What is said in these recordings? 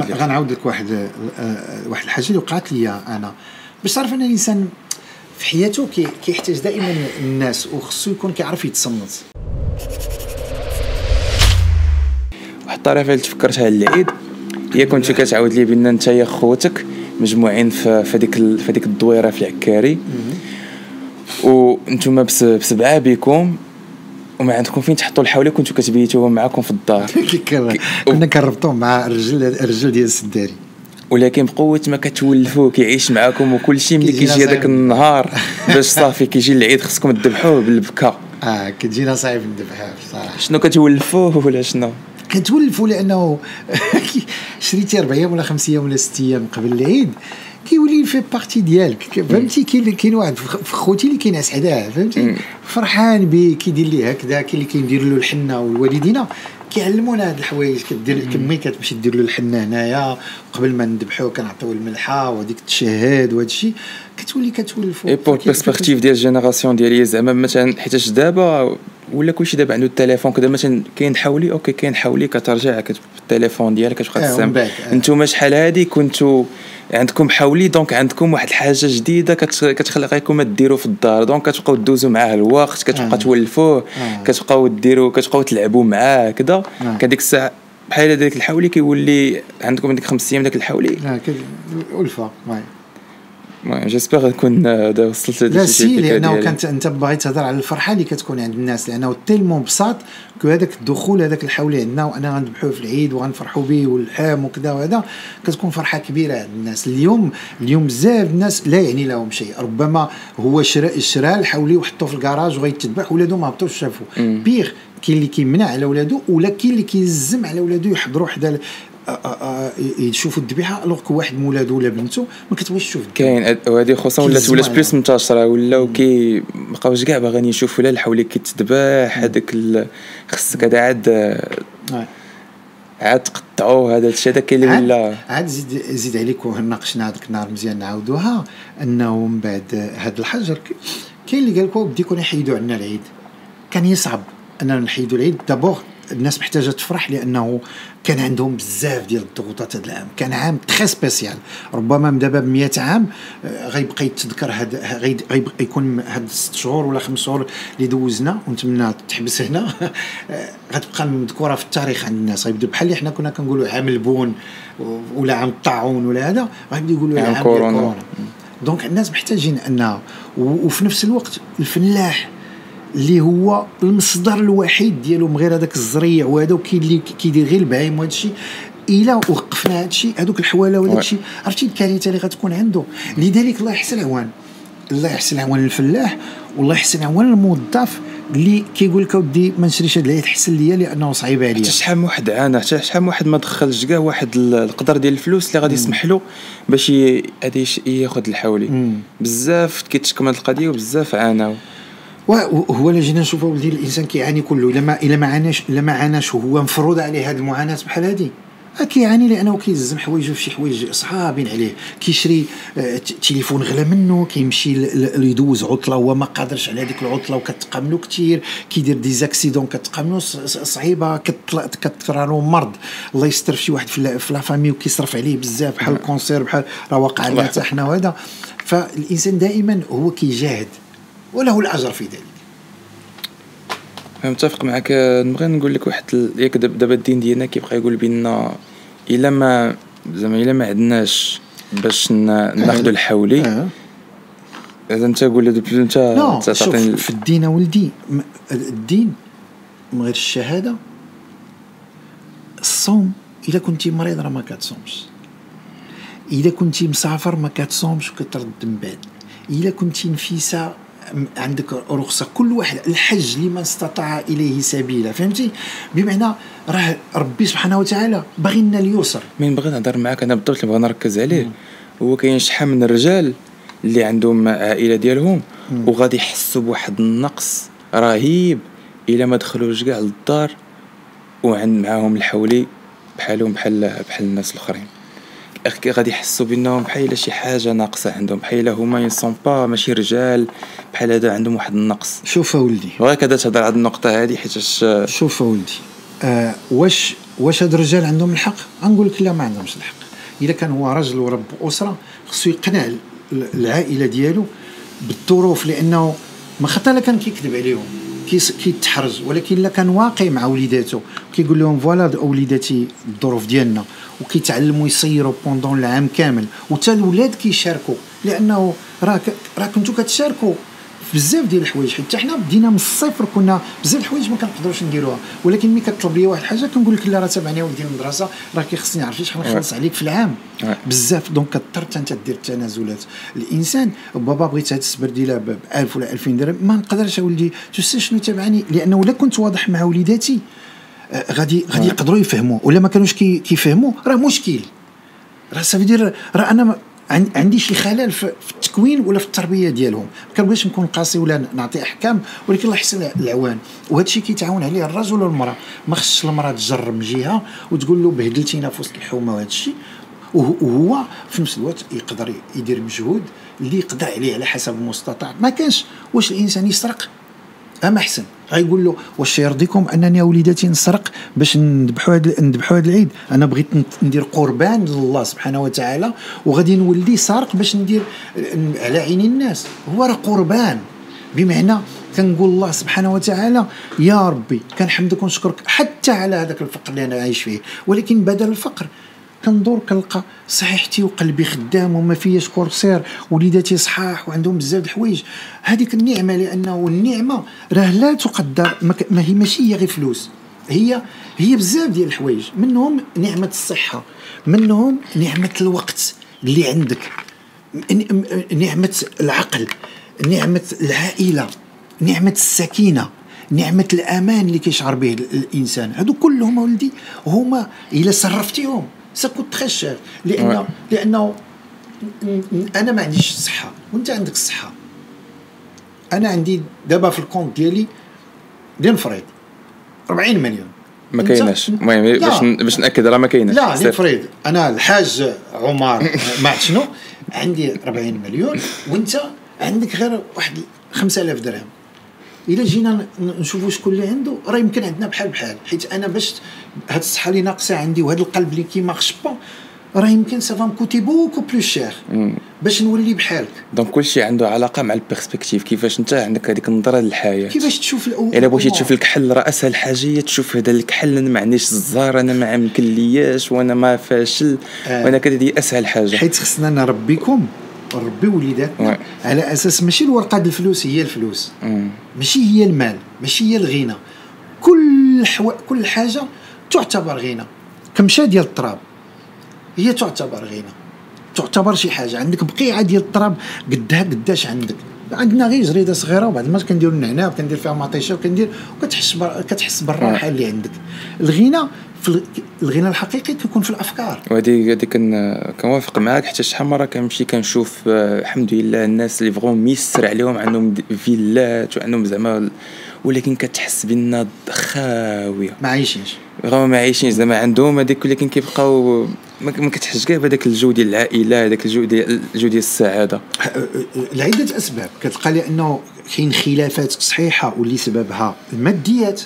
غنعاود لك واحد آه، واحد الحاجة اللي وقعت لي أنا. باش تعرف أن الإنسان في حياته كي- كيحتاج دائما الناس وخصو يكون كيعرف يتصنت. واحد الطريقة اللي تفكرتها للعيد هي كنت كتعاود لي بأن أنت يا خوتك مجموعين في هذيك في هذيك الدويرة في العكاري. وأنتم بس بسبعه بكم وما عندكم فين تحطوا الحولي كنتو كتبيتوهم معاكم في الدار. كنا كنربطوه مع الرجل الرجل ديال السداري ولكن بقوة ما كتولفوه كيعيش معاكم وكل شيء ملي كيجي هذاك. النهار باش صافي كيجي العيد خصكم تذبحوه بالبكا. آه كتجينا صعيب ندبحها بصراحه شنو كتولفوه ولا شنو؟ كتولفوا لأنه شريتي أربع أيام ولا خمس أيام ولا ست أيام قبل العيد. كيولي في partie ديالك. فهمتي؟ كاين كاين واحد خوتي اللي كينعس حداه فهمتي؟ فرحان به كيدير ليه هكذا كاين اللي كيدير له الحنة والوالدينا كيعلمونا هاد الحوايج كدير كمي كتمشي دير له الحنة هنايا قبل ما نذبحوه كنعطيوه الملحة وهذيك التشهاد وهذا الشيء كتولي كتولفوا et pour perspective ديال ال génération ديالي زعما مثلا حيتاش دابا ولا كلشي دابا عنده التليفون كذا مثلا كاين حولي أوكي كاين حولي كترجع كتب التليفون ديالك كتبقى بعد، آه. أنتم شحال هادي كنتو عندكم حولي donc عندكم واحد الحاجة جديدة كت- كتخليكم ديروا في الدار donc كتبقاو دوزوا معاه الوقت كتبقى آه. تولفوه. كتبقاو ديروا كتبقاو تلعبوا معاه كذا. كديك الساعة بحال هذاك الحولي كيولي عندكم ديك خمس أيام داك الحولي الفه j'espère نكون وصلت l'essai لأنه. كانت أنت باغي تهضر على الفرحة اللي كتكون عند الناس لأنه tellement بسّاط كو هذاك الدخول هذاك الحولي عندنا وأنا غنذبحوه في العيد وغنفرحوا به واللحام وكذا وهذا. كتكون فرحة كبيرة عند الناس. اليوم اليوم بزاف الناس لا يعني لهم شيء. ربما هو شرا شرا الحولي وحطوه في الكراج وغيتذبح ولادو ما هبطوش شافوه. بيغ كاين اللي كيمنع على ولادو ولا كاين اللي كيلزم على ولادو يحضروا حدا يشوفوا الذبيحة ألوغ واحد من ولادو ولا بنته ما كتبغيش تشوف. كاين وهذه خصوصا ولات ولات. بليس منتشرة ولاو كي مابقاوش كاع باغيين يشوفوا لا الحولي كيتذبح هذاك خصك هذا عاد آه. عاد تقطعوه هذا الشيء هذا كاين اللي ولا عاد زيد زيد عليك وناقشنا هذاك النهار مزيان نعاودوها أنه من بعد هذا الحجر كاين اللي قال لك بدي يكون يحيدوا عنا العيد كان يصعب أننا نحيدوا العيد دابور الناس محتاجة تفرح لأنه كان عندهم بزاف ديال الضغوطات هذا العام. كان عام تخي سبيسيال ربما من دابا ب 100 عام آه، غيبقى يتذكر هذا غيبقى يكون هاد ست شهور ولا خمس شهور اللي دوزنا. ونتمنى تحبس هنا. آه، غتبقى مذكورة في التاريخ عند الناس. غيبداو بحال اللي حنا كنا كنقولوا عام البون ولا عام الطاعون ولا هذا. غيبداو يقولوا عام كورونا. donc الناس محتاجين انها و- وفي نفس الوقت الفلاح اللي هو المصدر الوحيد ديالو من غير هذاك الزريع وهذا وكاين اللي كيدير غير البهايم وهذا الشيء إلا وقفنا هذا الشيء هذوك الحواله وهذاك oui. الشيء عرفتي الكارثة اللي غتكون عنده لذلك الله يحسن العوان. الله يحسن العوان للفلاح والله يحسن العوان للموظف اللي كيقول لك أودي ما نشريش هذا العيد حسن ليا لأنه صعيب عليا. حتى شحال من واحد عانى حتى شحال من واحد ما دخلش كاع واحد ال- القدر ديال الفلوس اللي غادي يسمح له باش ياخذ الحولي. بزاف كيتشكم هاد القضية وبزاف عاناو. وهو لا جينا نشوفوا ولدي الإنسان كيعاني كله إلا ما إلا ما عاناش إلا ما عاناش وهو مفروض عليه هذه المعاناة بحال هذه آه كيعاني لأنه كيلزم حوايجه في شي حوايج صعابين عليه. كيشري ت- تليفون غلا منه كيمشي يدوز عطلة هو ما قادرش على هذيك العطلة وكتقاملو كثير كيدير des accidents كتقاملو صعيبة له مرض. الله يستر في شي واحد في la- في la famille وكيصرف عليه بزاف بحال ال cancer بحال راه واقع لنا حتى حنا وهذا. فالإنسان دائما هو كيجاهد. وله الأجر في ذلك. متفق معك. نبغي نقول لك واحد ياك داب- دابا الدين ديالنا كيبقى يقول بان إلا ما زعما إلا ما عندناش باش ناخذوا الحولي آه. إذا أنت قول لي انت تعطيني في الدين ولدي الدين. من غير الشهادة الصوم الا كنتي مريض راه ما كتصومش. الا كنتي مسافر ما كتصومش وكترد من بعد. الا كنتي نفيسة عندك رخصة كل واحد الحج لمن استطاع إليه سبيلا فهمتي؟ بمعنى راه ربي سبحانه وتعالى باغي لنا اليسر. مين بغيت نهضر معاك أنا بالضبط اللي بغا نركز عليه. هو كاين شحال من الرجال اللي عندهم عائلة ديالهم وغادي يحسوا بواحد النقص رهيب إلا ما دخلوش كاع للدار وعند معاهم الحولي بحالهم بحال بحال الناس الأخرين. غادي يحسوا بأنهم بحال شي حاجة ناقصة عندهم بحال هما يسون با ماشي رجال بحال هذا عندهم واحد النقص. شوف ولدي وغير كذا تهضر على النقطة هذه حيتاش شوف ولدي آه واش واش هاد الرجال عندهم الحق؟ غنقول لك لا ما عندهمش الحق. إلا كان هو رجل ورب أسرة خصو يقنع ال- العائلة ديالو بالظروف لأنه ما خطا لا كان كيكذب عليهم. كيتحرج ولكن إلا كان واقعي مع وليداته كيقول لهم فوالا وليداتي الظروف ديالنا وكيتعلموا يصيروا بوندون العام كامل. وتا الاولاد كيشاركوا لأنه راه ك- راه كنتو كتشاركوا. بزاف ديال الحوايج. حتى حنا بدينا من الصفر كنا بزاف الحوايج ما كنقدروش نديروها. ولكن ملي كطلب لي واحد الحاجة كنقول لك لا راه تابعني ولدي المدرسة راه كيخصني نعرف شحال نخلص عليك في العام. بزاف. donc كضطر حتى انت دير التنازلات. الإنسان بابا بغيت هاد السبرديله ب 1000 ولا 2000 درهم ما نقدرش أولدي. tu sais شنو تابعني؟ لأنه إلا كنت واضح مع وليداتي آه، غادي غادي يقدروا يفهموا. ولا ما كانوش كي كيفهموا راه مشكل. راه ça fait dire راه أنا عندي شي خلل في التكوين ولا في التربية ديالهم. ما كنبغيش نكون قاسي ولا نعطي أحكام ولكن الله يحسن العوان. وهذا الشيء كيتعاون عليه الرجل والمرأة. ما خصش المرأة تجر من جهة وتقول له بهدلتينا في وسط الحومة وهذا الشيء وهو- وهو في نفس الوقت يقدر يدير مجهود اللي يقدر عليه على حسب المستطاع. ما كانش واش الإنسان يسرق أما أحسن. غيقول له واش يرضيكم أنني وليداتي نسرق باش نذبحوا هذا نذبحوا هذا العيد؟ أنا بغيت ندير قربان لله سبحانه وتعالى وغادي نولي سارق باش ندير على عين الناس. هو راه قربان. بمعنى كنقول الله سبحانه وتعالى يا ربي كنحمدك ونشكرك حتى على هذاك الفقر اللي أنا عايش فيه ولكن بدل الفقر كندور كنلقى صحيحتي وقلبي خدام وما فياش كورسير وليداتي صحاح وعندهم بزاف الحوايج. هذيك النعمة لأنه النعمة راه لا تقدر ما هي ماشي هي غير فلوس هي هي بزاف ديال الحوايج. منهم نعمة الصحة منهم نعمة الوقت اللي عندك نعمة العقل نعمة العائلة نعمة السكينة نعمة الأمان اللي كيشعر به ال- الإنسان. هادو كلهم ولدي هما إلا صرفتيهم. ça coûte très cher لأن Ouais. لأنه ن- ن- أنا ما عنديش الصحة وأنت عندك الصحة أنا عندي دابا في ال compte ديالي لنفرض 40 مليون. ما كايناش. المهم. باش باش نأكد راه ما كايناش. لا. لنفرض أنا الحاج عمر ما شنو عندي 40 مليون. وأنت عندك غير واحد 5000 درهم. إلا جينا نشوفوا شكون اللي عنده راه يمكن عندنا بحال بحال. حيت أنا باش هاد الصحة اللي ناقصة عندي وهاد القلب اللي qui marche pas راه يمكن ça va me coûter beaucoup plus cher باش نولي بحالك. donc كلشي عنده علاقة مع ال perspective كيفاش انت عندك هذيك النظرة للحياة؟ كيفاش تشوف الأو... إلا بغيتي. تشوف الكحل راه اسهل حاجة هي تشوف هذا الكحل أنا ما عنديش الزهر أنا ما مكلياش وأنا ما فاشل آه. وأنا كذا دي أسهل حاجة. حيت خصنا نربيكم. نربي وليداتنا oui. على أساس ماشي الورقة ديال الفلوس هي الفلوس. ماشي هي المال ماشي هي الغنى. كل حو... كل حاجة تعتبر غنى. كمشى ديال التراب هي تعتبر غنى. تعتبر شي حاجة. عندك بقيعة ديال التراب قدها قداش عندك. عندنا غير جريدة صغيرة وبعد ما كنديروا النعناع وكندير فيها مطيشة وكندير وكتحس بر... كتحس بالراحة اللي عندك. الغنى في ال- الغنى الحقيقي كيكون في الأفكار. وهذه هذه كن كنوافق معاك حتى شحال مرة كنمشي كنشوف آه، الحمد لله الناس اللي فغون ميسر عليهم عندهم فيلات وعندهم زعما ولكن كتحس بان خاويه ما عايشينش. راه ما عايشين زعما عندهم هذيك ولكن كيبقاو ما كتحسش كاع بهذاك الجو ديال العائلة هذاك الجو ديال الجو ديال السعادة. لعدة أسباب. كتلقى لأنه كاين خلافات صحيحة واللي سببها الماديات.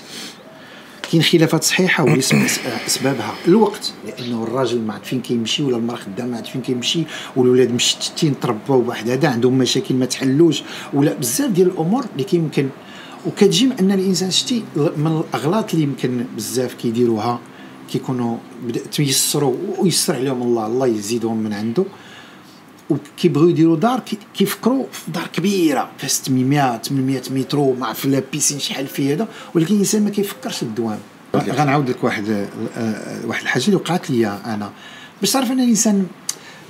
كاين خلافات صحيحة واللي سب- أسبابها. الوقت لأنه الراجل ما عاد فين كيمشي ولا المرأة خدامة ما عاد فين كيمشي والولاد مشتتين تربوا بواحد هذا عندهم مشاكل ما تحلوش ولا بزاف ديال الأمور اللي كيمكن. وكتجي من أن الإنسان شتي من الأغلاط اللي يمكن بزاف كيديروها كيكونوا تيسروا ويسر عليهم الله الله يزيدهم من عنده. وكيبغيو يديروا دار كي- كيفكروا في دار كبيرة فيها 700 800 مترو مع في لابيسين شحال فيه هذا. ولكن الإنسان ما كيفكرش الدوام. غنعاود لك واحد آه، واحد الحاجة اللي وقعت لي أنا. باش تعرف أن الإنسان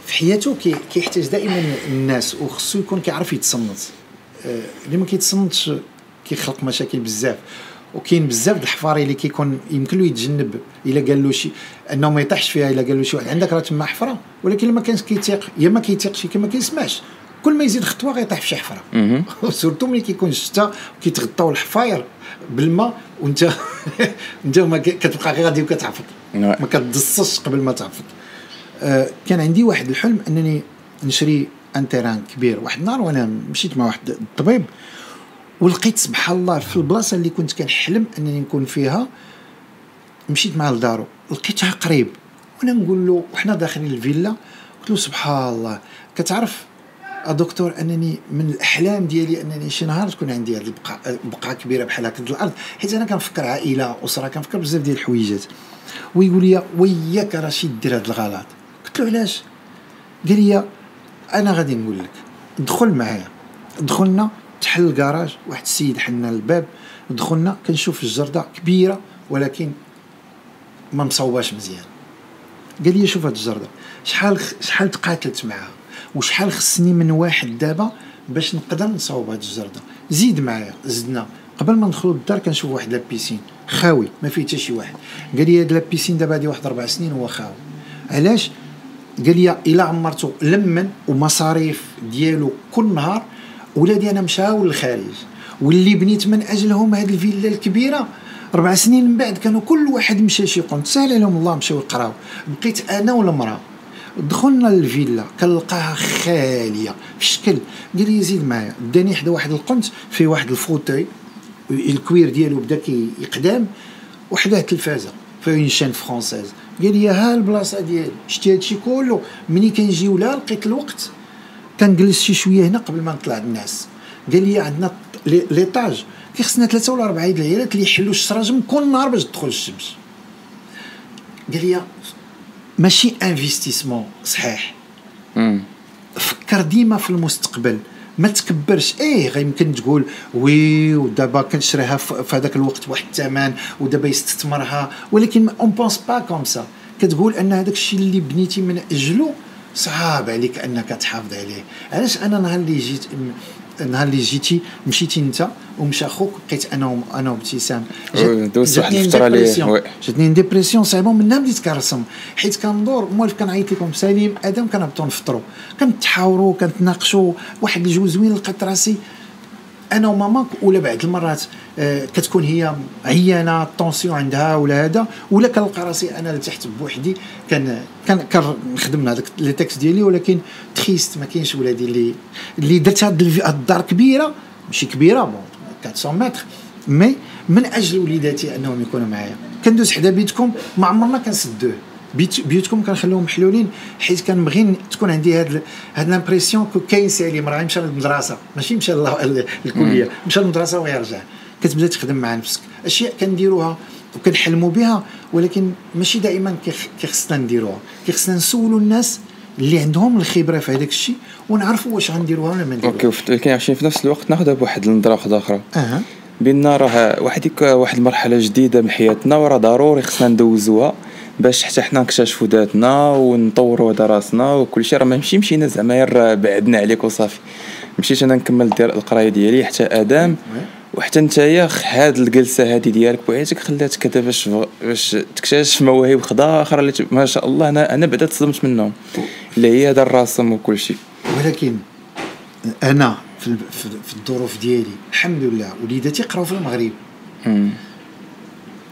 في حياته كي- كيحتاج دائما الناس وخصو يكون كيعرف يتصنت. آه، اللي ما كيتصنتش كيخلق مشاكل بزاف. وكاين بزاف د الحفاري اللي كيكون يمكن له يتجنب إلا قال له شي أنه ما يطيحش فيها إلا قال له شي واحد. عندك راه تما حفرة ولكن لما كانش كيتيق يا ما كيتيقش يا ما كيسمعش. كل ما يزيد خطوة غيطيح في شي حفرة. surtout ملي كيكون الشتاء كيتغطاو الحفاير بالماء وانت انت ما كتبقى غير غادي وكتعفط نعم. ما كتدصش قبل ما تعفط آه، كان عندي واحد الحلم أنني نشري أن تيران كبير واحد النهار وأنا مشيت مع واحد الطبيب. ولقيت سبحان الله في البلاصة اللي كنت كنحلم أنني نكون فيها مشيت معاه لدارو لقيتها قريب. وأنا نقول له وحنا داخلين الفيلا قلت له سبحان الله. كتعرف دكتور أنني من الأحلام ديالي أنني شي نهار تكون عندي هذه البقعه بقعة كبيرة بحال هكا الأرض. حيت أنا كنفكر عائلة أسرة كنفكر بزاف ديال الحويجات. ويقول لي وياك رشيد دير هذا الغلط. قلت له علاش؟ قال لي أنا غادي نقول لك. دخل معايا. دخلنا تحل الكراج واحد السيد حلنا الباب دخلنا كنشوف الجردة كبيرة ولكن ما مصوباش مزيان. قال لي شوف هاد الجردة شحال شحال تقاتلت معاها وشحال خصني من واحد دابا باش نقدر نصاوب هاد الجردة. زيد معايا زدنا. قبل ما ندخلوا للدار كنشوف واحد la piscine خاوي ما فيه حتى شي واحد. قال لي هاد la piscine دابا هادي واحد أربع سنين هو خاوي. علاش؟ قال لي إلا عمرته لمن ومصاريف ديالو كل نهار ولادي أنا مشاو للخارج واللي بنيت من أجلهم هاد الفيلا الكبيرة ربع سنين من بعد كانوا كل واحد مشى شي قنت سهل عليهم الله مشاو يقراو. بقيت أنا والمرأة دخلنا للفيلا كنلقاها خالية. في شكل قال لي زيد معايا داني حدا واحد القنت فيه واحد ال fauteuil ال cuir ديالو بدا يقدام وحده التلفازه فيه une chaîne française قال لي ها البلاصة ديالي شتي هادشي كله؟ ملي كنجيو لها لقيت الوقت كنجلس شي شوية هنا قبل ما نطلع الناس. قال لي عندنا les étages كيخصنا ثلاثة ولا أربعة د العيالات اللي يحلوا الشراجم كل نهار باش تدخل الشمس. قال لي ماشي investissement صحيح. فكر ديما في المستقبل. ما تكبرش. إيه غيمكن تقول oui ودابا كنشريها في هذاك الوقت بواحد الثمن ودابا يستثمرها. ولكن on pense pas comme ça كتقول أن هذاك الشيء اللي بنيتي من أجله صعاب عليك أنك تحافظ عليه. علاش أنا نهار اللي جيت النهار اللي جيتي مشيتي أنت ومشى خوك بقيت أنا أنا وابتسام. دوزت واحد الفترة اللي جاتني dépression صعيبه منها بديت كنرسم حيت كندور موالف كنعيط لكم سليم آدم كنهبطوا نفطروا كنتحاوروا كنتناقشوا واحد الجو زوين لقيت راسي؟ أنا وماما ولا بعض المرات آه، كتكون هي عيانة ال tension عندها ولا هذا ولا كنلقى راسي أنا لتحت بوحدي كان كان كنخدم هذاك les textes ديالي ولكن triste ما كاينش ولادي اللي اللي درت هاد الدار كبيرة ماشي كبيرة bon 400 متر. mais من أجل وليداتي أنهم يكونوا معايا. كندوز حدا بيتكم ما عمرنا كنسدوه. بيوتكم كنخليهم محلولين حيت كنبغي تكون عندي هاد هاد l'impression que كاين سالم راه مشى للمدرسة. ماشي مشى للكليه مشى للمدرسة ويرجع. كتبدا تخدم مع نفسك. أشياء كنديروها وكنحلموا بها ولكن ماشي دائما كيخصنا نديروها. كيخصنا نسولوا الناس اللي عندهم الخبرة في هذاك الشيء ونعرفوا واش غنديروها ولا ما نديروها أوكي كاين عشان في نفس الوقت ناخذها بواحد النظرة واحدة أخرى. أها. بان راه واحد واحد المرحله جديدة من حياتنا وراه ضروري خصنا ندوزوها. باش حتى حنا نكتشفوا ذاتنا ونطوروا هذا راسنا وكل شيء راه ماشي مشينا زعما غير بعدنا عليك وصافي. مشيت أنا نكمل القراية ديالي حتى آدم. وحتى نتايا هاد الجلسة هادي ديالك بوحدك خلاتك كذا باش باش تكتشف مواهب خضا أخرى اللي ما شاء الله أنا أنا بعدا تصدمت منهم. اللي هي هذا الرسم وكل شيء ولكن أنا في, في الظروف ديالي الحمد لله وليداتي قراو في المغرب.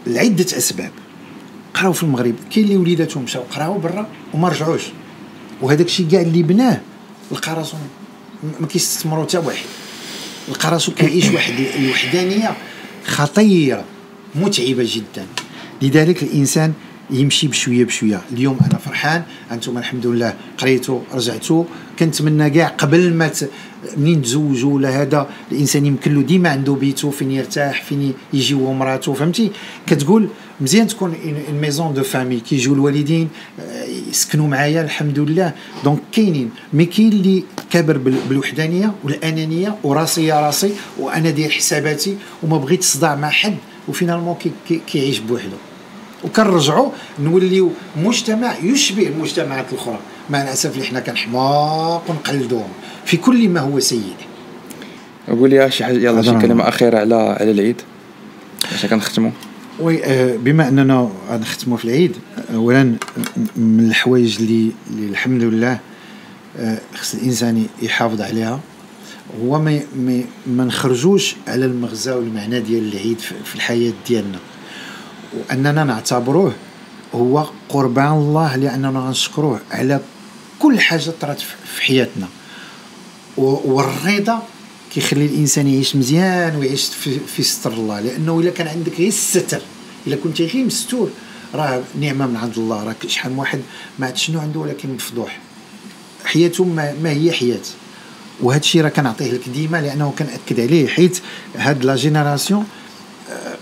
لعدة أسباب. قراو في المغرب. كاين اللي وليداتهم مشاو قراو برا وما رجعوش. وهذاك الشيء كاع اللي بناه لقى راسو ما كيستثمروا حتى واحد. لقى راسو كيعيش واحد الوحدانية خطيرة متعبة جدا. لذلك الإنسان يمشي بشوية بشوية. اليوم أنا فرحان أنتم الحمد لله قريتوا رجعتوا كنتمنى كاع قبل ما منين تزوجوا ولا هذا الإنسان يمكن له ديما عنده بيتو فين يرتاح فين يجي هو ومراته فهمتي؟ كتقول مزيان تكون maison de famille كيجيو الوالدين آه، يسكنوا معايا الحمد لله donc كاينين. mais كاين اللي كابر بالوحدانية والأنانية وراسي يا راسي وأنا داير حساباتي وما بغيت صداع مع حد و finalement كيعيش كي بوحده وكنرجعوا نوليو مجتمع يشبه المجتمعات الأخرى. مع الأسف اللي حنا كنحماق ونقلدوهم. في كل ما هو سيء. قول لي شي حاجة يلا شي كلمة أخيرة على على العيد. باش كنختموا oui آه، بما أننا نختموا في العيد اولا من الحوايج اللي, الحمد لله آه، خص الإنسان يحافظ عليها هو ما ما, نخرجوش على المغزى والمعنى ديال العيد في الحياة ديالنا. وأننا نعتبروه هو قربان الله لأننا غنشكروه على كل حاجة طرات في حياتنا. والرضا كيخلي الإنسان يعيش مزيان ويعيش في, في ستر الله. لأنه إلا كان عندك غير الستر إلا كنت غير مستور راه نعمة من عند الله. راه شحال من واحد ما عرفت شنو عنده ولكن مفضوح. حياته ما, ما هي حياة. وهذا الشيء راه كنعطيه لك ديما لأنه كنأكد عليه. حيت هاد la génération آه،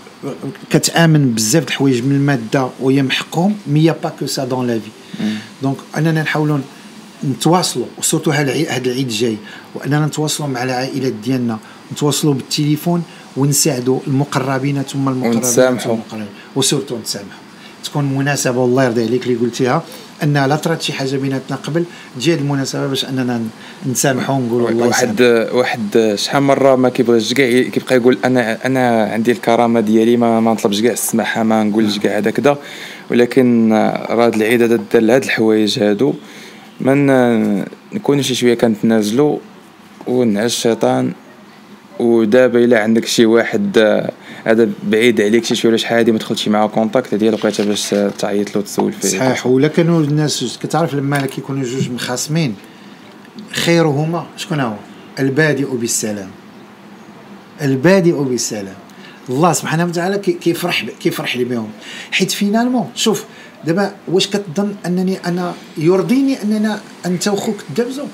كتآمن بزاف د الحوايج من المادة وهي محقهم mais pas que ça dans la vie donc أننا نحاولوا نتواصلوا و surtout هذا العيد الجاي. وأننا نتواصلوا مع العائلات ديالنا نتواصلوا بالتليفون ونساعدوا المقربين ثم المقربين ونسامحوا. وسورتو نتسامحوا تكون مناسبة والله يرضي عليك اللي قلتيها أن لا طرات شي حاجة بيناتنا قبل. تجي المناسبة باش أننا نسامحوا ونقولوا الله واحد واحد شحال مرة ما كيبغيش كاع كيبقى يقول أنا أنا عندي الكرامة ديالي ما, ما نطلبش كاع السماحة ما نقولش كاع هذا كذا ولكن راه هاد العيد هذا دار هاد الحوايج هادو من نكونوا شي شوية كنتنازلوا ونعس الشيطان ودابا إلا عندك شي واحد آه، هذا بعيد عليك شي شوية ولا شحال هادي ما تدخلش معاه contact هذه لقيتها باش تعيط له تسول فيه. صحيح ولا كانوا الناس كتعرف لما كيكونوا جوج مخاصمين خيرهما شكون هو؟ البادئ بالسلام. البادئ بالسلام. الله سبحانه وتعالى كيفرح كيفرح لي بهم. حيت finalement شوف دابا واش كتظن أنني أنا يرضيني أننا انت وخوك تدابزوا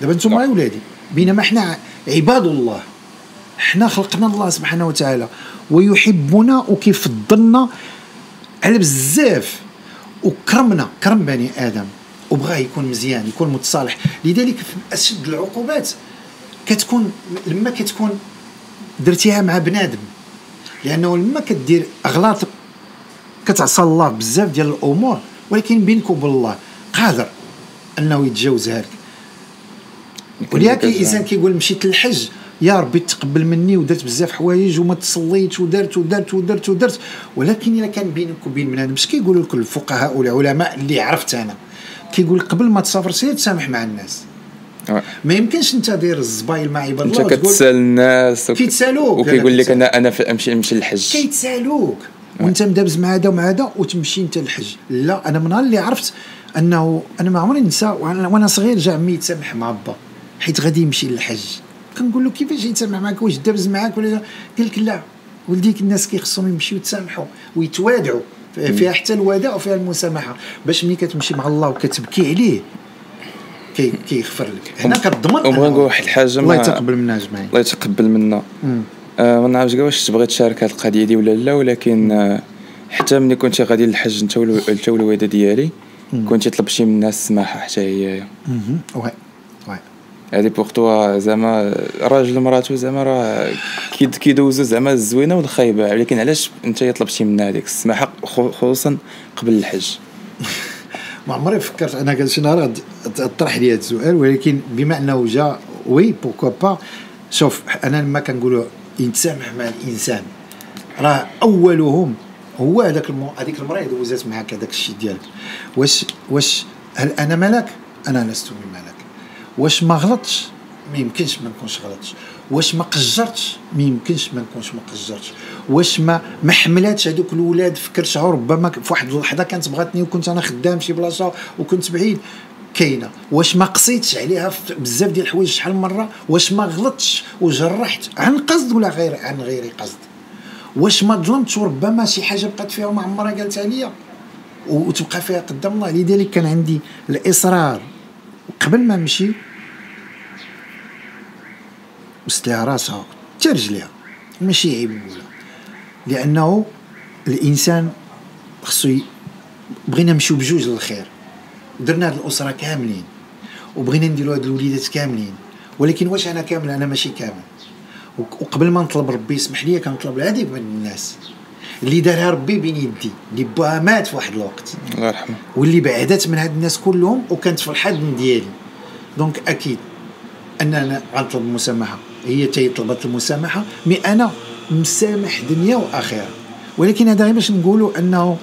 دابا أنتم يا ولادي بينما إحنا عباد الله إحنا خلقنا الله سبحانه وتعالى ويحبنا وكيفضلنا على بزاف وكرمنا كرم بني آدم وبغاه يكون مزيان يكون متصالح. لذلك في أشد العقوبات كتكون لما كتكون درتيها مع بنادم لأنه لما كدير أغلاط كتعصى الله بزاف ديال الأمور ولكن بينك وبين الله قادر أنه يتجاوزها. لك ولهذا الإنسان كيقول مشيت للحج يا ربي تقبل مني ودرت بزاف حوايج وما تصليتش ودرت ودرت ودرت ودرت. ولكن إلا كان بينك وبين بنادم اش كيقولوا لك الفقهاء والعلماء اللي عرفت أنا كيقول قبل ما تسافر سير تسامح مع الناس. آه. ما يمكنش أنت داير الزبايل مع عباد الله انت كتسأل الناس كيتسالوك وكيقول لك أنا أنا امشي نمشي للحج. كيتسالوك وأنت مدابز مع هذا ومع هذا وتمشي أنت للحج. لا أنا من اللي عرفت أنه أنا ما عمري ننسى وأنا صغير جا عمي يتسامح مع با حيت غادي يمشي للحج. كنقول له كيفاش يتسامح معك واش دابز معاك ولا قال لك لا. ولديك الناس كيخصهم يمشيو يتسامحوا ويتوادعوا. فيها حتى الوداع وفيها المسامحة. باش ملي كتمشي مع الله وكتبكي عليه كي كيغفر لك. هنا كتضمن وبغي نقول واحد الحاجة الله يتقبل منا أجمعين. الله يتقبل منا. آه ما نعرفش واش تبغي تشارك هذه القضية دي ولا لا ولكن آه حتى ملي كنت غادي للحج انت والوالده ديالي كنت طلب شي من الناس السماحة حتى هي. oui هذه pour toi زعما راجل مراتو زعما راه كيدوزو زعما الزوينة والخايبة ولكن علاش انت طلبتي منها هذيك السماحه خصوصا قبل الحج. ما عمري فكرت أنا قال شي نهار طرح لي هذا السؤال ولكن بما أنه جا oui beaucoup با شوف أنا لما كنقولوا يتسامح مع الإنسان. راه أولهم هو هذاك المو... هذيك المرأة دوزات معاك هذاك الشيء ديالك. واش واش هل أنا ملك؟ أنا لست بملك واش ما غلطش؟ ما يمكنش ما نكونش غلطش. واش ما قصرتش ما يمكنش ما نكونش ما قصرتش واش ما ما حملاتش هذوك الاولاد في كرشها ربما في واحد اللحظه كانت بغاتني وكنت أنا خدام شي بلاصة وكنت بعيد. كاينة. واش ما قصيتش عليها بزاف ديال الحوايج شحال من مرة؟ واش ما غلطتش وجرحت عن قصد ولا غير عن غير قصد؟ واش ما ظلمتش وربما شي حاجة بقات فيها وما عمرها قالتها ليا وتبقى فيها قدام الله. لذلك كان عندي الإصرار. قبل ما نمشي وست لها راسها حتى رجليها ماشي عيب. نقولها لأنه الإنسان خصو بغينا نمشيو بجوج للخير. درنا هاد الأسرة كاملين وبغينا نديرو هاد الوليدات كاملين. ولكن واش أنا كامل؟ أنا ماشي كامل. وقبل ما نطلب ربي يسمح لي كنطلب العديد من الناس. اللي دارها ربي بين يدي اللي باها مات في واحد الوقت. الله يرحمه. واللي بعدت من هاد الناس كلهم وكانت في الحضن ديالي donc أكيد أننا غنطلب المسامحه هي تي طلبت المسامحة. mais أنا مسامح دنيا وآخرة. ولكن هذا غير باش نقولوا أنه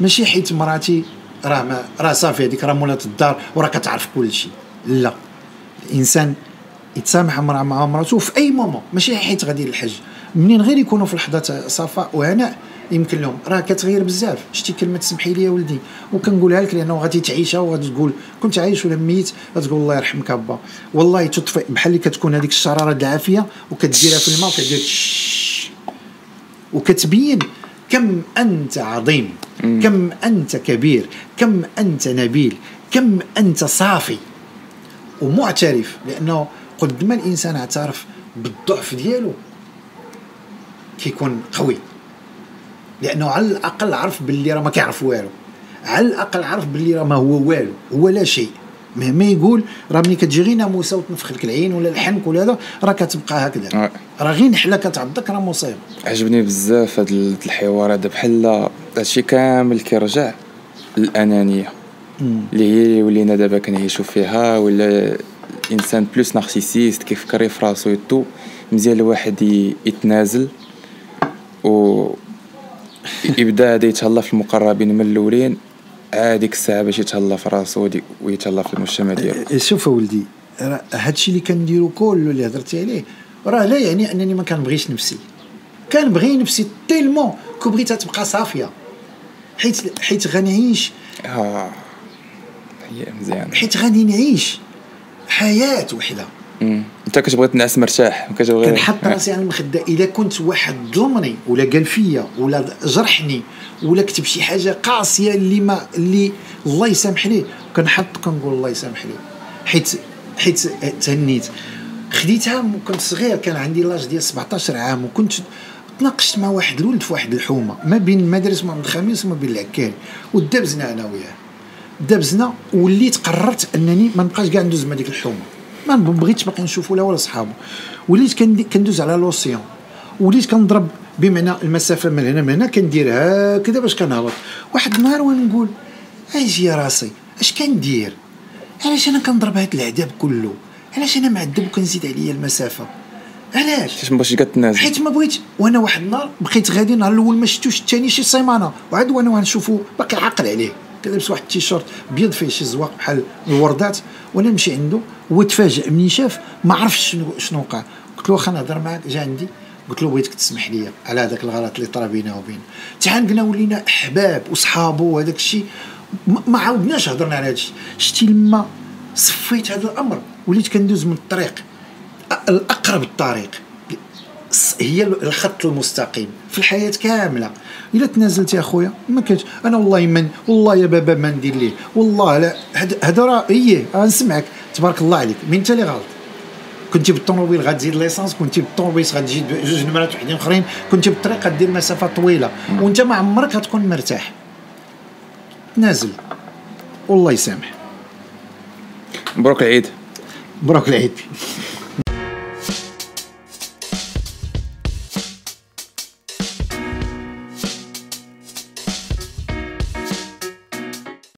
ماشي حيت مراتي راه ما راه صافي هذيك راه مولات الدار وراه كتعرف كل شيء لا. الإنسان يتسامح مع مراته في أي مومون ماشي حيت غادي للحج. منين غير يكونوا في لحظة صفاء وهناء. يمكن لهم. راه كتغير بزاف. شتي كلمة سمحي لي يا ولدي. وكنقولها لك لأنه غادي تعيشها وغادي تقول كنت عايش ولا ميت؟ غتقول الله يرحمك أبا. والله تطفئ. بحال اللي كتكون هذيك الشرارة العافية وكديرها في الماء وكدير وكتبين كم أنت عظيم كم أنت كبير كم أنت نبيل كم أنت صافي ومعترف. لأنه قد ما الإنسان اعترف بالضعف ديالو كيكون قوي. لأنه على الأقل عرف باللي راه ما كيعرف والو. على الأقل عرف باللي راه ما هو والو. هو لا شيء. مهما يقول راه ملي كتجي غير ناموسة وتنفخ لك العين ولا الحنك ولا هذا راه كتبقى هكذا. راه غير نحلة كتعضك راه مصيبه عجبني بزاف هذا الحوار هذا بحال هادشي كامل كيرجع للأنانية. اللي هي ولينا دابا كنعيشوا فيها ولا الانسان بلوس نارسيسيست كيفكر في راسو يتو مزيان الواحد يتنازل. و يبدا هذا يتهلا في المقربين من الأولين هذيك الساعة باش يتهلا في راسو ويتهلا في المجتمع ديالو. إيه، شوف ولدي هادشي اللي كنديرو كله اللي هضرتي عليه راه لا يعني أنني ما كنبغيش نفسي. كنبغي نفسي تيلمون كو بغيتها تبقى صافية. حيت حيت غنعيش آه هي مزيان حيت غادي نعيش حياة وحدة. انت كتبغي تنعس مرتاح كتبغي كنحط راسي على المخدة. الا كنت واحد ظلمني ولا قال فيا ولا جرحني ولا كتب شي حاجة قاسية اللي ما اللي الله يسامح ليه كنحط كنقول الله يسامح ليه. حيت حيت تهنيت. خديتها كنت صغير كان عندي لاج ديال 17 عام وكنت تناقشت مع واحد الولد في واحد الحومة ما بين المدرسة محمد الخميس وما بين العكاري ودابزنا أنا وياه. دابزنا وليت قررت أنني ما نبقاش كاع ندوز مع ديك الحومة. ما بغيتش باقي نشوفو لا ولا صحابو. وليت كندوز على لوسيون. وليت كنضرب بمعنى المسافة من هنا من هنا كندير هكذا باش كنهبط. واحد النهار وأنا نقول أجي راسي اش كندير؟ علاش أنا كنضرب هاد العذاب كله علاش أنا معذب وكنزيد عليا المسافة؟ علاش؟ حيت ما بغيتش كتنازل. حيت ما بغيتش. وأنا واحد النهار بقيت غادي النهار الأول ما شفتوش الثاني شي سيمانه وعاد وأنا غنشوفو باقي عاقل عليه. كنلبس واحد التيشيرت بيض فيه شي زواق بحال الوردات وأنا نمشي عنده هو تفاجئ مني شاف ما عرفش شنو شنو وقع. قلت له واخا نهضر معاك جا عندي. قلت له بغيتك تسمح لي على هذاك الغلط اللي طرا بينا وبين تعانقنا ولينا أحباب وصحابو وهذاك الشيء ما عاودناش هضرنا على هذا الشيء شتي لما صفيت هذا الأمر وليت كندوز من الطريق. الأقرب الطريق. هي الخط المستقيم في الحياة كاملة. إلا تنازلت يا خويا ما كانش أنا والله من والله يا بابا ما ندير ليه. والله لا هذا راه إيه نسمعك. تبارك الله عليك. مين انت اللي غلط كنتي بالطوموبيل غتزيد ليسانس كنتي بالطوموبيل غتجي جوج نمرات وحدين أخرين. كنتي بالطريق غدير مسافة طويلة. وأنت ما عمرك غتكون مرتاح. نازل. والله يسامح. مبروك العيد. مبروك العيد.